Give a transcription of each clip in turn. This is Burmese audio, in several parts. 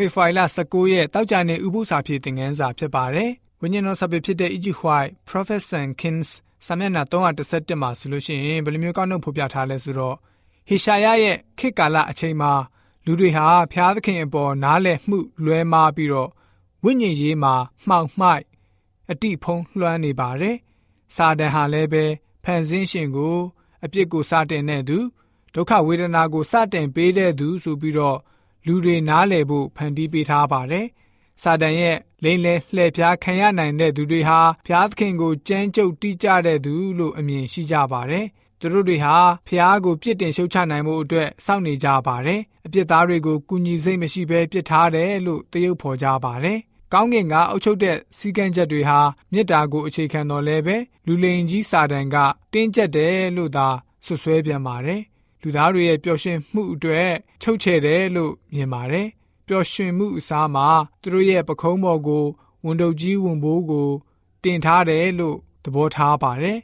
ဖေဖော်ဝါရီလ19ရက်တောက်ကြနေဥပုသ္စာပြေသင်ခန်းစာဖြစ်ပါတယ်။ဝိညာဉ်တော်စာပေဖြစ်တဲ့ E.G. White Professor Kings စာမျက်နှာ317မှာဆိုလို့ရှိရင်ဘယ်လိုမျိုးကောက်နှုတ်ဖော်ပြထားလဲဆိုတော့ဟေရှာယရဲ့ခေတ်ကာလအချိန်မှာလူတွေဟာဖျားသခင်အပေါ်နားလည်မှုလွဲမှားပြီးတော့ဝိညာဉ်ရေးမှာမှောင်မှိုက်အတိဖုံးလွှမ်းနေပါတယ်။စာတန်ဟာလည်းပဲဖန်ဆင်းရှင်ကို အပြစ်ကိုစတင်တဲ့သူဒုက္ခဝေဒနာကိုစတင်ပေးတဲ့သူဆိုပြီးတော့ လူတွေနားလည်ဖို့ဖန်တီးပေးထားပါတယ်။စာတန်ရဲ့လိမ့်လဲလှည့်ဖျားခံရနိုင်တဲ့သူတွေဟာဖျားသခင်ကိုကြမ်းကြုတ်တိကျတဲ့သူလို့အမြင်ရှိကြပါတယ်။သူတို့တွေဟာဖျားကိုပြစ်တင်ရှုတ်ချနိုင်မှုအတွက်စောင့်နေကြပါတယ်။အပြစ်သားတွေကိုကူညီစိတ်မရှိဘဲပြစ်ထားတယ်လို့တရုပ်ဖော်ကြပါတယ်။ကောင်းကင်ကအုပ်ချုပ်တဲ့စီကံချက်တွေဟာမေတ္တာကိုအခြေခံတော်လဲပဲလူလိန်ကြီးစာတန်ကတင်းကျပ်တယ်လို့သာဆွဆွဲပြန်ပါတယ် လူသားတွေရဲ့ပျော်ရွှင်မှုအတွက်ချုပ်ချယ်တယ်လို့မြင်ပါတယ်ပျော်ရွှင်မှုအစားမှာသူတို့ရဲ့ပခုံးပေါ်ကိုဝန်တုပ်ကြီးဝန်ဘိုးကိုတင်ထားတယ်လို့သဘောထားပါတယ်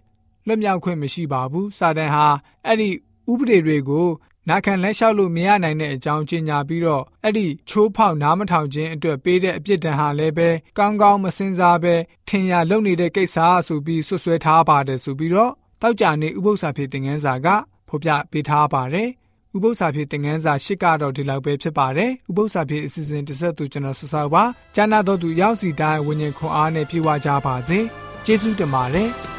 လွတ်မြောက်ခွင့်မရှိပါဘူးစာတန်ဟာအဲ့ဒီဥပဒေတွေကိုနာခံလက်လျှောက်လို့မရနိုင်တဲ့အကြောင်းကြေညာပြီးတော့အဲ့ဒီချိုးဖောက်နားမထောင်ခြင်းအတွက်ပေးတဲ့အပြစ်ဒဏ်ဟာလည်းပဲကောင်းကောင်းမစင်စားပဲထင်ရလုံနေတဲ့ကိစ္စဆိုပြီးဆွဆွဲထားပါတယ်ဆိုပြီးတော့တောက်ကြနေဥပု္ပ္ပစာဖြစ်တဲ့ငန်းစာက ဖော်ပြပေးထားပါတယ်။ဥပု္ပ္ပစာဖြစ်တဲ့ငန်းစာရှစ်ကတော့ဒီလောက်ပဲဖြစ်ပါတယ်။ဥပု္ပ္ပစာဖြစ်အစီအစဉ်တစ်ဆက်သူကျွန်တော်ဆဆပါ။ကျမ်းနာတော်သူရောက်စီတိုင်းဝิญဉ်ခွန်အားနဲ့ပြေဝကြပါစေ။ကျေးဇူးတင်ပါတယ်။